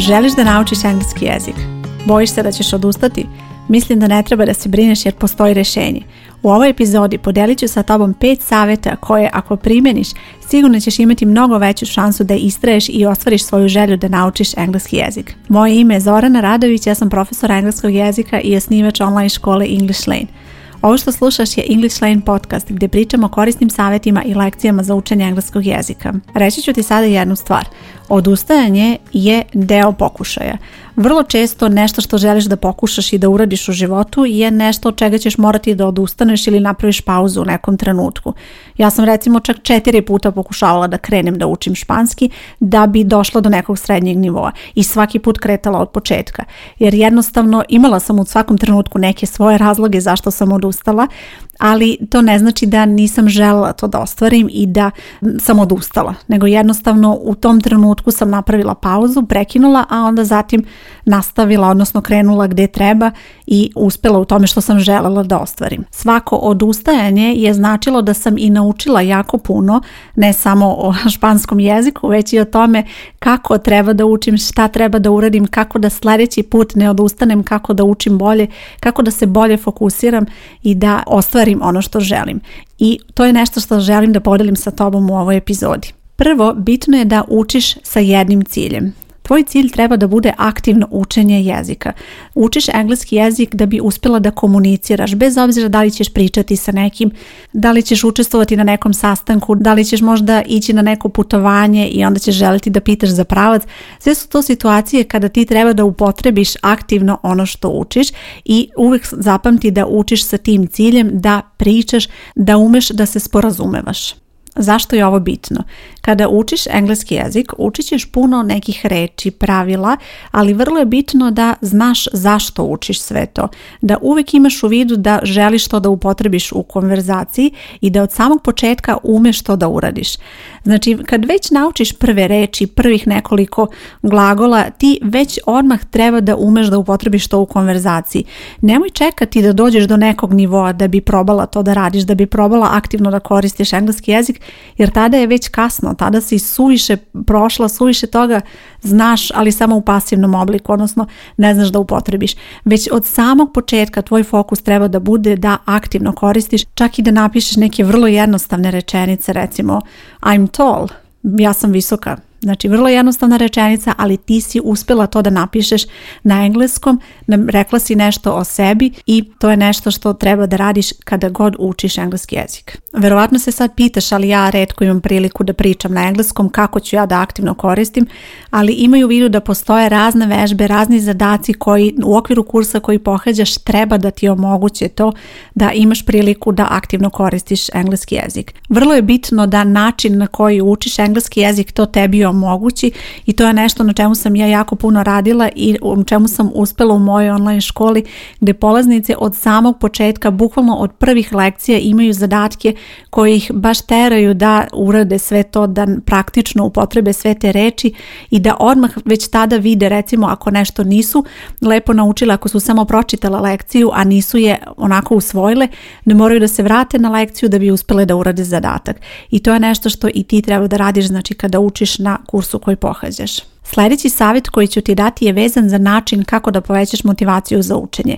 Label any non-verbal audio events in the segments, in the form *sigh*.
Želiš da naučiš engleski jezik? Bojiš se da ćeš odustati? Mislim da ne treba da se brineš jer postoji rešenje. U ovoj epizodi podelit ću sa tobom 5 savjeta koje ako primeniš sigurno ćeš imati mnogo veću šansu da istraješ i ostvariš svoju želju da naučiš engleski jezik. Moje ime je Zorana Radović, ja sam profesor engleskog jezika i osnivač online škole English Lane. Ovo što slušaš je English Lane podcast gdje pričamo o korisnim savjetima i lekcijama za učenje engleskog jezika. Reći ću ti sada jednu stvar. Odustajanje je deo pokušaja vrlo često nešto što želiš da pokušaš i da uradiš u životu je nešto od čega ćeš morati da odustaneš ili napraviš pauzu u nekom trenutku. Ja sam recimo čak četiri puta pokušavala da krenem da učim španski da bi došla do nekog srednjeg nivoa i svaki put kretala od početka. Jer jednostavno imala sam u svakom trenutku neke svoje razloge zašto sam odustala, ali to ne znači da nisam žela to da ostvarim i da sam odustala, nego jednostavno u tom trenutku sam napravila pauzu, prekinula, a onda zatim nastavila, odnosno krenula gdje treba i uspjela u tome što sam željela da ostvarim. Svako odustajanje je značilo da sam i naučila jako puno, ne samo o *laughs* španskom jeziku, već i o tome kako treba da učim, šta treba da uradim, kako da sljedeći put ne odustanem, kako da učim bolje, kako da se bolje fokusiram i da ostvarim ono što želim. I to je nešto što želim da podelim sa tobom u ovoj epizodi. Prvo, bitno je da učiš sa jednim ciljem. Tvoj cilj treba da bude aktivno učenje jezika. Učiš engleski jezik da bi uspjela da komuniciraš, bez obzira da li ćeš pričati sa nekim, da li ćeš učestvovati na nekom sastanku, da li ćeš možda ići na neko putovanje i onda ćeš želiti da pitaš za pravac. Sve su to situacije kada ti treba da upotrebiš aktivno ono što učiš i uvijek zapamti da učiš sa tim ciljem, da pričaš, da umeš da se sporazumevaš. Zašto je ovo bitno? Kada učiš engleski jezik, učit ćeš puno nekih reći, pravila, ali vrlo je bitno da znaš zašto učiš sve to. Da uvek imaš u vidu da želiš to da upotrebiš u konverzaciji i da od samog početka umeš to da uradiš. Znači kad već naučiš prve reči, prvih nekoliko glagola, ti već odmah treba da umeš da upotrebiš to u konverzaciji. Nemoj čekati da dođeš do nekog nivoa da bi probala to da radiš, da bi probala aktivno da koristiš engleski jezik, jer tada je već kasno, tada si suviše prošla, suviše toga znaš, ali samo u pasivnom obliku, odnosno ne znaš da upotrebiš. Već od samog početka tvoj fokus treba da bude da aktivno koristiš, čak i da napišeš neke vrlo jednostavne rečenice, recimo I'm tall, ja sam visoka, Znači, vrlo jednostavna rečenica, ali ti si uspjela to da napišeš na engleskom, rekla si nešto o sebi i to je nešto što treba da radiš kada god učiš engleski jezik. Verovatno se sad pitaš, ali ja redko imam priliku da pričam na engleskom, kako ću ja da aktivno koristim, ali imaju u vidu da postoje razne vežbe, razni zadaci koji u okviru kursa koji pohađaš treba da ti omoguće to da imaš priliku da aktivno koristiš engleski jezik. Vrlo je bitno da način na koji učiš engleski jezik to tebi omogući mogući i to je nešto na čemu sam ja jako puno radila i u čemu sam uspela u mojoj online školi gdje polaznice od samog početka, bukvalno od prvih lekcija imaju zadatke koji ih baš teraju da urade sve to, da praktično upotrebe sve te reči i da odmah već tada vide recimo ako nešto nisu lepo naučile, ako su samo pročitala lekciju, a nisu je onako usvojile, ne moraju da se vrate na lekciju da bi uspjele da urade zadatak. I to je nešto što i ti treba da radiš, znači kada učiš na kursu koji pohađaš. Sljedeći savjet koji ću ti dati je vezan za način kako da povećaš motivaciju za učenje.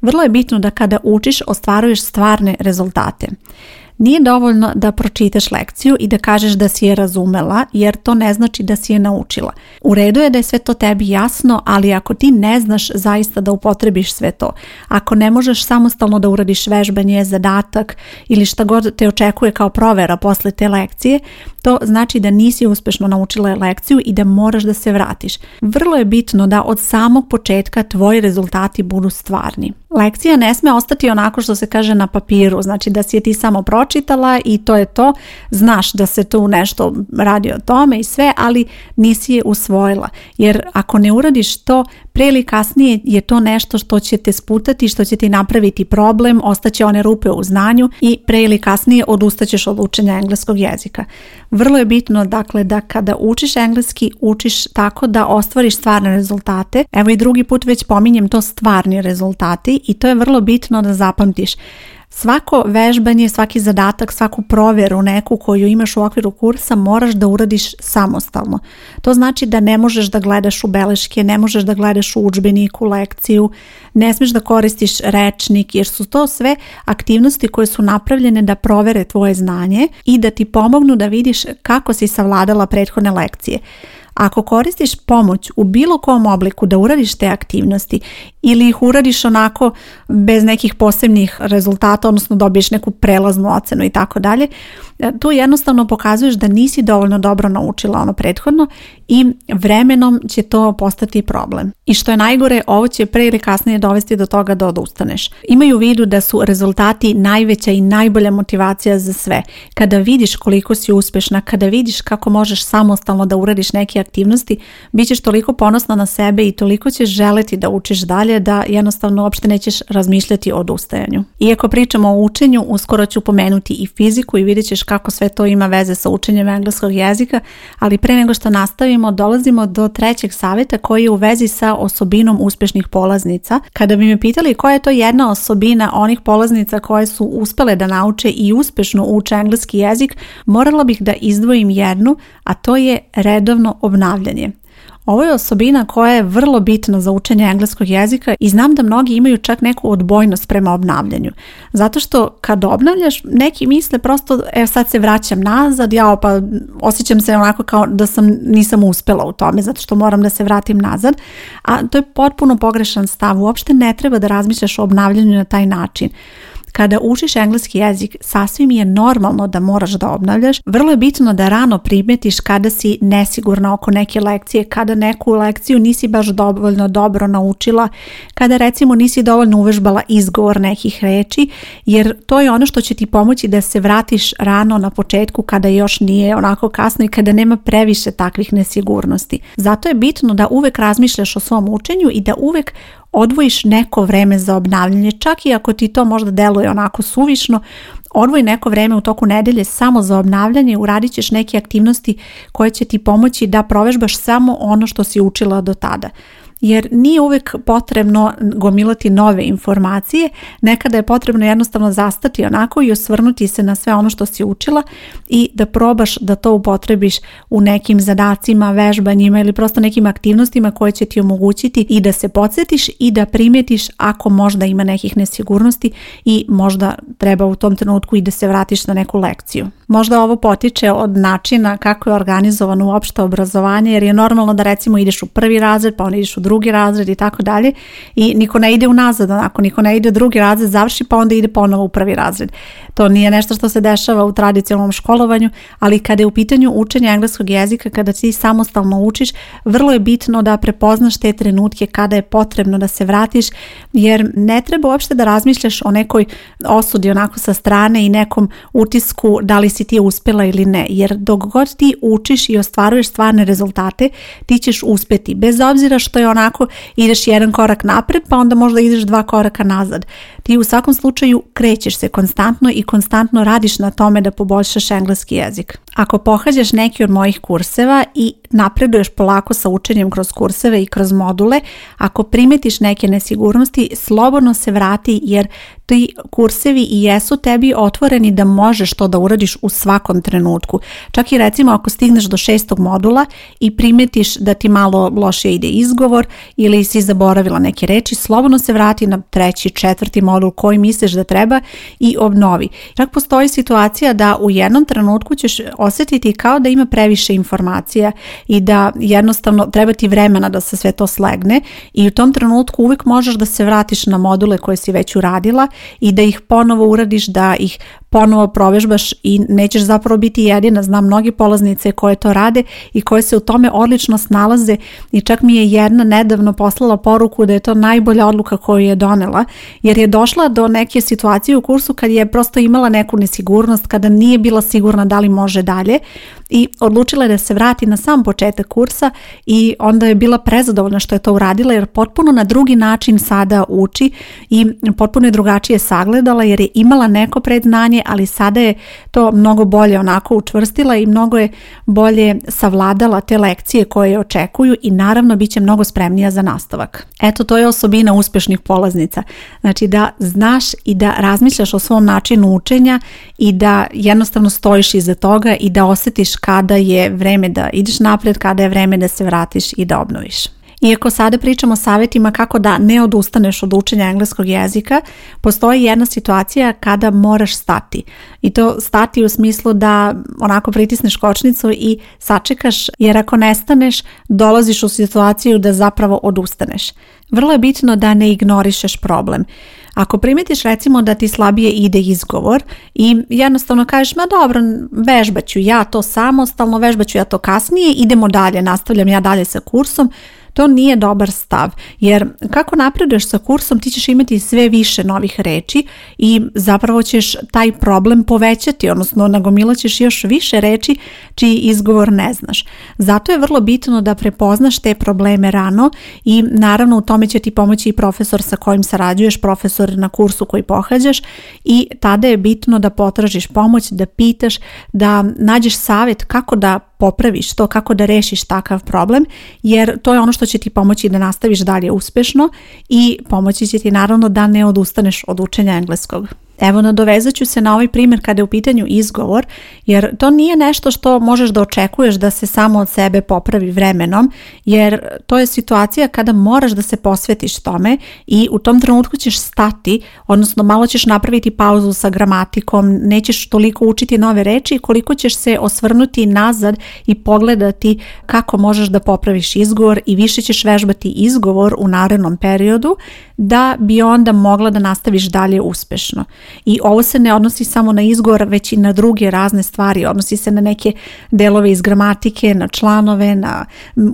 Vrlo je bitno da kada učiš ostvaruješ stvarne rezultate. Nije dovoljno da pročitaš lekciju i da kažeš da si je razumela, jer to ne znači da si je naučila. U redu je da je sve to tebi jasno, ali ako ti ne znaš zaista da upotrebiš sve to, ako ne možeš samostalno da uradiš vežbanje, zadatak ili šta god te očekuje kao provera posle te lekcije, to znači da nisi uspešno naučila lekciju i da moraš da se vratiš. Vrlo je bitno da od samog početka tvoji rezultati budu stvarni. Lekcija ne sme ostati onako što se kaže na papiru, znači da si je ti samo pročitala pročitala i to je to. Znaš da se tu nešto radi o tome i sve, ali nisi je usvojila. Jer ako ne uradiš to, pre ili kasnije je to nešto što će te sputati, što će ti napraviti problem, ostaće one rupe u znanju i pre ili kasnije odustaćeš od učenja engleskog jezika. Vrlo je bitno dakle da kada učiš engleski, učiš tako da ostvariš stvarne rezultate. Evo i drugi put već pominjem to stvarni rezultati i to je vrlo bitno da zapamtiš. Svako vežbanje, svaki zadatak, svaku provjeru neku koju imaš u okviru kursa moraš da uradiš samostalno. To znači da ne možeš da gledaš u beleške, ne možeš da gledaš u učbeniku lekciju, ne smiješ da koristiš rečnik jer su to sve aktivnosti koje su napravljene da provere tvoje znanje i da ti pomognu da vidiš kako si savladala prethodne lekcije. Ako koristiš pomoć u bilo kom obliku da uradiš te aktivnosti ili ih uradiš onako bez nekih posebnih rezultata, odnosno dobiješ neku prelaznu ocenu i tako dalje, e, tu jednostavno pokazuješ da nisi dovoljno dobro naučila ono prethodno i vremenom će to postati problem. I što je najgore, ovo će pre ili kasnije dovesti do toga da odustaneš. Imaju u vidu da su rezultati najveća i najbolja motivacija za sve. Kada vidiš koliko si uspješna, kada vidiš kako možeš samostalno da uradiš neke aktivnosti, bit ćeš toliko ponosna na sebe i toliko ćeš želiti da učiš dalje da jednostavno uopšte nećeš razmišljati o odustajanju. Iako pričamo o učenju, uskoro ću pomenuti i fiziku i vidjet ćeš kako sve to ima veze sa učenjem engleskog jezika, ali pre nego što nastavim dolazimo do trećeg savjeta koji je u vezi sa osobinom uspješnih polaznica. Kada bi me pitali koja je to jedna osobina onih polaznica koje su uspele da nauče i uspješno uče engleski jezik, morala bih da izdvojim jednu, a to je redovno obnavljanje. Ovo je osobina koja je vrlo bitna za učenje engleskog jezika i znam da mnogi imaju čak neku odbojnost prema obnavljanju. Zato što kad obnavljaš, neki misle prosto, e sad se vraćam nazad, jao pa osjećam se onako kao da sam nisam uspela u tome zato što moram da se vratim nazad, a to je potpuno pogrešan stav. Uopšte ne treba da razmišljaš o obnavljanju na taj način. Kada učiš engleski jezik, sasvim je normalno da moraš da obnavljaš. Vrlo je bitno da rano primetiš kada si nesigurna oko neke lekcije, kada neku lekciju nisi baš dovoljno dobro naučila, kada recimo nisi dovoljno uvežbala izgovor nekih reči, jer to je ono što će ti pomoći da se vratiš rano na početku kada još nije onako kasno i kada nema previše takvih nesigurnosti. Zato je bitno da uvek razmišljaš o svom učenju i da uvek odvojiš neko vreme za obnavljanje, čak i ako ti to možda deluje onako suvišno, odvoji neko vreme u toku nedelje samo za obnavljanje, uradit ćeš neke aktivnosti koje će ti pomoći da provežbaš samo ono što si učila do tada jer nije uvijek potrebno gomilati nove informacije, nekada je potrebno jednostavno zastati onako i osvrnuti se na sve ono što si učila i da probaš da to upotrebiš u nekim zadacima, vežbanjima ili prosto nekim aktivnostima koje će ti omogućiti i da se podsjetiš i da primjetiš ako možda ima nekih nesigurnosti i možda treba u tom trenutku i da se vratiš na neku lekciju. Možda ovo potiče od načina kako je organizovano uopšte obrazovanje jer je normalno da recimo ideš u prvi razred pa onda ideš u drugi razred i tako dalje i niko ne ide unazad, onako, niko ne ide u drugi razred završi pa onda ide ponovo u prvi razred. To nije nešto što se dešava u tradicionalnom školovanju, ali kada je u pitanju učenja engleskog jezika, kada ti samostalno učiš, vrlo je bitno da prepoznaš te trenutke kada je potrebno da se vratiš, jer ne treba uopšte da razmišljaš o nekoj osudi onako sa strane i nekom utisku da li si ti uspjela ili ne, jer dok god ti učiš i ostvaruješ stvarne rezultate, ti ćeš uspjeti bez obzira što je ona onako ideš jedan korak napred, pa onda možda ideš dva koraka nazad. Ti u svakom slučaju krećeš se konstantno i konstantno radiš na tome da poboljšaš engleski jezik. Ako pohađaš neki od mojih kurseva i napreduješ polako sa učenjem kroz kurseve i kroz module, ako primetiš neke nesigurnosti, slobodno se vrati jer ti kursevi i jesu tebi otvoreni da možeš to da uradiš u svakom trenutku. Čak i recimo ako stigneš do šestog modula i primetiš da ti malo lošije ide izgovor ili si zaboravila neke reči, slobodno se vrati na treći, četvrti modul koji misliš da treba i obnovi. Čak postoji situacija da u jednom trenutku ćeš osjetiti kao da ima previše informacija i da jednostavno treba ti vremena da se sve to slegne i u tom trenutku uvijek možeš da se vratiš na module koje si već uradila i da ih ponovo uradiš, da ih ponovo provježbaš i nećeš zapravo biti jedina. Znam mnogi polaznice koje to rade i koje se u tome odlično snalaze i čak mi je jedna nedavno poslala poruku da je to najbolja odluka koju je donela jer je došla do neke situacije u kursu kad je prosto imala neku nesigurnost, kada nije bila sigurna da li može dalje i odlučila je da se vrati na sam početak kursa i onda je bila prezadovoljna što je to uradila jer potpuno na drugi način sada uči i potpuno je drugačije sagledala jer je imala neko predznanje, ali sada je to mnogo bolje onako učvrstila i mnogo je bolje savladala te lekcije koje je očekuju i naravno bit će mnogo spremnija za nastavak. Eto, to je osobina uspješnih polaznica. Znači da znaš i da razmišljaš o svom načinu učenja i da jednostavno stojiš iza toga i da osjetiš kada je vreme da ideš napred, kada je vreme da se vratiš i da obnoviš. Iako sada pričamo o savjetima kako da ne odustaneš od učenja engleskog jezika, postoji jedna situacija kada moraš stati. I to stati u smislu da onako pritisneš kočnicu i sačekaš, jer ako nestaneš, dolaziš u situaciju da zapravo odustaneš. Vrlo je bitno da ne ignorišeš problem. Ako primetiš recimo da ti slabije ide izgovor i jednostavno kažeš ma dobro vežbaću ja to samostalno, vežbaću ja to kasnije, idemo dalje, nastavljam ja dalje sa kursom, to nije dobar stav jer kako napreduješ sa kursom ti ćeš imati sve više novih reči i zapravo ćeš taj problem povećati, odnosno nagomilaćeš još više reči čiji izgovor ne znaš. Zato je vrlo bitno da prepoznaš te probleme rano i naravno u tome će ti pomoći i profesor sa kojim sarađuješ, profesor na kursu koji pohađaš i tada je bitno da potražiš pomoć, da pitaš, da nađeš savjet kako da popraviš to, kako da rešiš takav problem, jer to je ono što će ti pomoći da nastaviš dalje uspešno i pomoći će ti naravno da ne odustaneš od učenja engleskog. Evo, nadovezat ću se na ovaj primjer kada je u pitanju izgovor, jer to nije nešto što možeš da očekuješ da se samo od sebe popravi vremenom, jer to je situacija kada moraš da se posvetiš tome i u tom trenutku ćeš stati, odnosno malo ćeš napraviti pauzu sa gramatikom, nećeš toliko učiti nove reči koliko ćeš se osvrnuti nazad i pogledati kako možeš da popraviš izgovor i više ćeš vežbati izgovor u narednom periodu da bi onda mogla da nastaviš dalje uspešno. I ovo se ne odnosi samo na izgovor, već i na druge razne stvari. Odnosi se na neke delove iz gramatike, na članove, na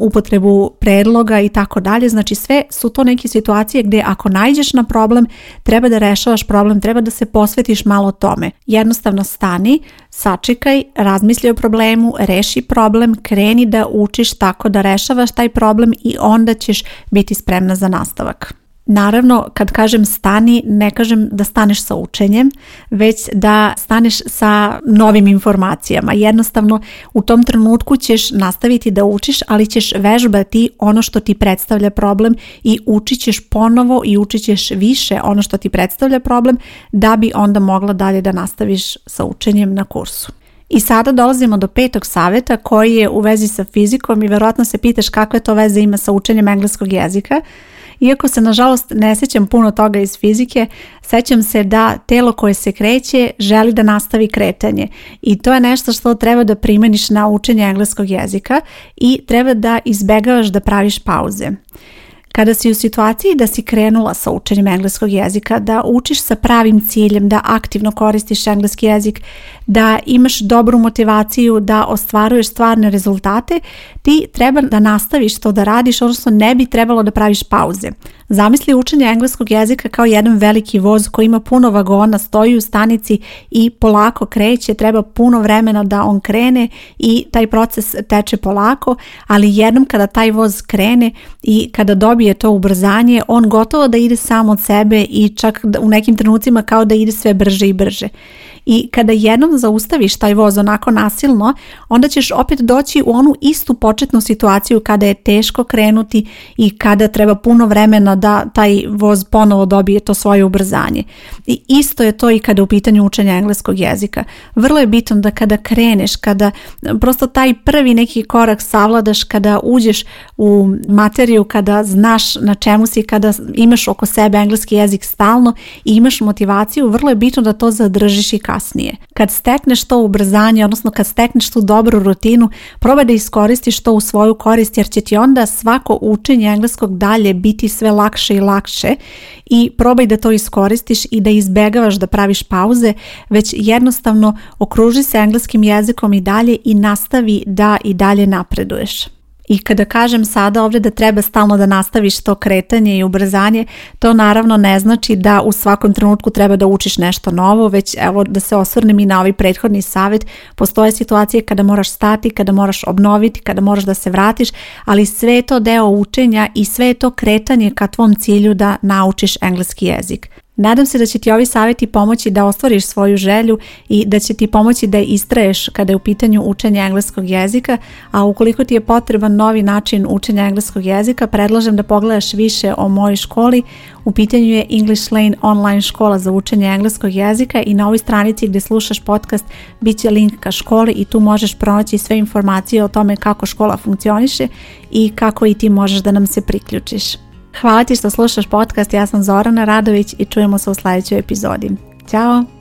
upotrebu predloga i tako dalje. Znači sve su to neke situacije gdje ako naiđeš na problem, treba da rešavaš problem, treba da se posvetiš malo tome. Jednostavno stani, sačekaj, razmisli o problemu, reši problem, kreni da učiš tako da rešavaš taj problem i onda ćeš biti spremna za nastavak. Naravno, kad kažem stani, ne kažem da staneš sa učenjem, već da staneš sa novim informacijama. Jednostavno, u tom trenutku ćeš nastaviti da učiš, ali ćeš vežbati ono što ti predstavlja problem i učit ćeš ponovo i učit ćeš više ono što ti predstavlja problem da bi onda mogla dalje da nastaviš sa učenjem na kursu. I sada dolazimo do petog savjeta koji je u vezi sa fizikom i verovatno se pitaš kakve to veze ima sa učenjem engleskog jezika. Iako se nažalost ne sjećam puno toga iz fizike, sjećam se da telo koje se kreće želi da nastavi kretanje i to je nešto što treba da primeniš na učenje engleskog jezika i treba da izbegavaš da praviš pauze. Kada si u situaciji da si krenula sa učenjem engleskog jezika, da učiš sa pravim ciljem, da aktivno koristiš engleski jezik, da imaš dobru motivaciju, da ostvaruješ stvarne rezultate, ti treba da nastaviš to da radiš, odnosno ne bi trebalo da praviš pauze. Zamisli učenje engleskog jezika kao jedan veliki voz koji ima puno vagona, stoji u stanici i polako kreće, treba puno vremena da on krene i taj proces teče polako, ali jednom kada taj voz krene i kada dobije to ubrzanje, on gotovo da ide sam od sebe i čak u nekim trenucima kao da ide sve brže i brže i kada jednom zaustaviš taj voz onako nasilno, onda ćeš opet doći u onu istu početnu situaciju kada je teško krenuti i kada treba puno vremena da taj voz ponovo dobije to svoje ubrzanje. I isto je to i kada je u pitanju učenja engleskog jezika. Vrlo je bitno da kada kreneš, kada prosto taj prvi neki korak savladaš, kada uđeš u materiju, kada znaš na čemu si, kada imaš oko sebe engleski jezik stalno i imaš motivaciju, vrlo je bitno da to zadržiš i kao. Kad stekneš to ubrzanje, odnosno kad stekneš tu dobru rutinu, probaj da iskoristiš to u svoju korist jer će ti onda svako učenje engleskog dalje biti sve lakše i lakše i probaj da to iskoristiš i da izbegavaš da praviš pauze, već jednostavno okruži se engleskim jezikom i dalje i nastavi da i dalje napreduješ. I kada kažem sada ovdje da treba stalno da nastaviš to kretanje i ubrzanje, to naravno ne znači da u svakom trenutku treba da učiš nešto novo, već evo da se osvrnem i na ovaj prethodni savjet, postoje situacije kada moraš stati, kada moraš obnoviti, kada moraš da se vratiš, ali sve je to deo učenja i sve je to kretanje ka tvom cilju da naučiš engleski jezik. Nadam se da će ti ovi savjeti pomoći da ostvariš svoju želju i da će ti pomoći da istraješ kada je u pitanju učenja engleskog jezika, a ukoliko ti je potreban novi način učenja engleskog jezika, predlažem da pogledaš više o mojoj školi. U pitanju je English Lane online škola za učenje engleskog jezika i na ovoj stranici gdje slušaš podcast bit će link ka školi i tu možeš pronaći sve informacije o tome kako škola funkcioniše i kako i ti možeš da nam se priključiš. Hvala ti što slušaš podcast, ja sam Zorana Radović i čujemo se u sljedećoj epizodi. Ćao!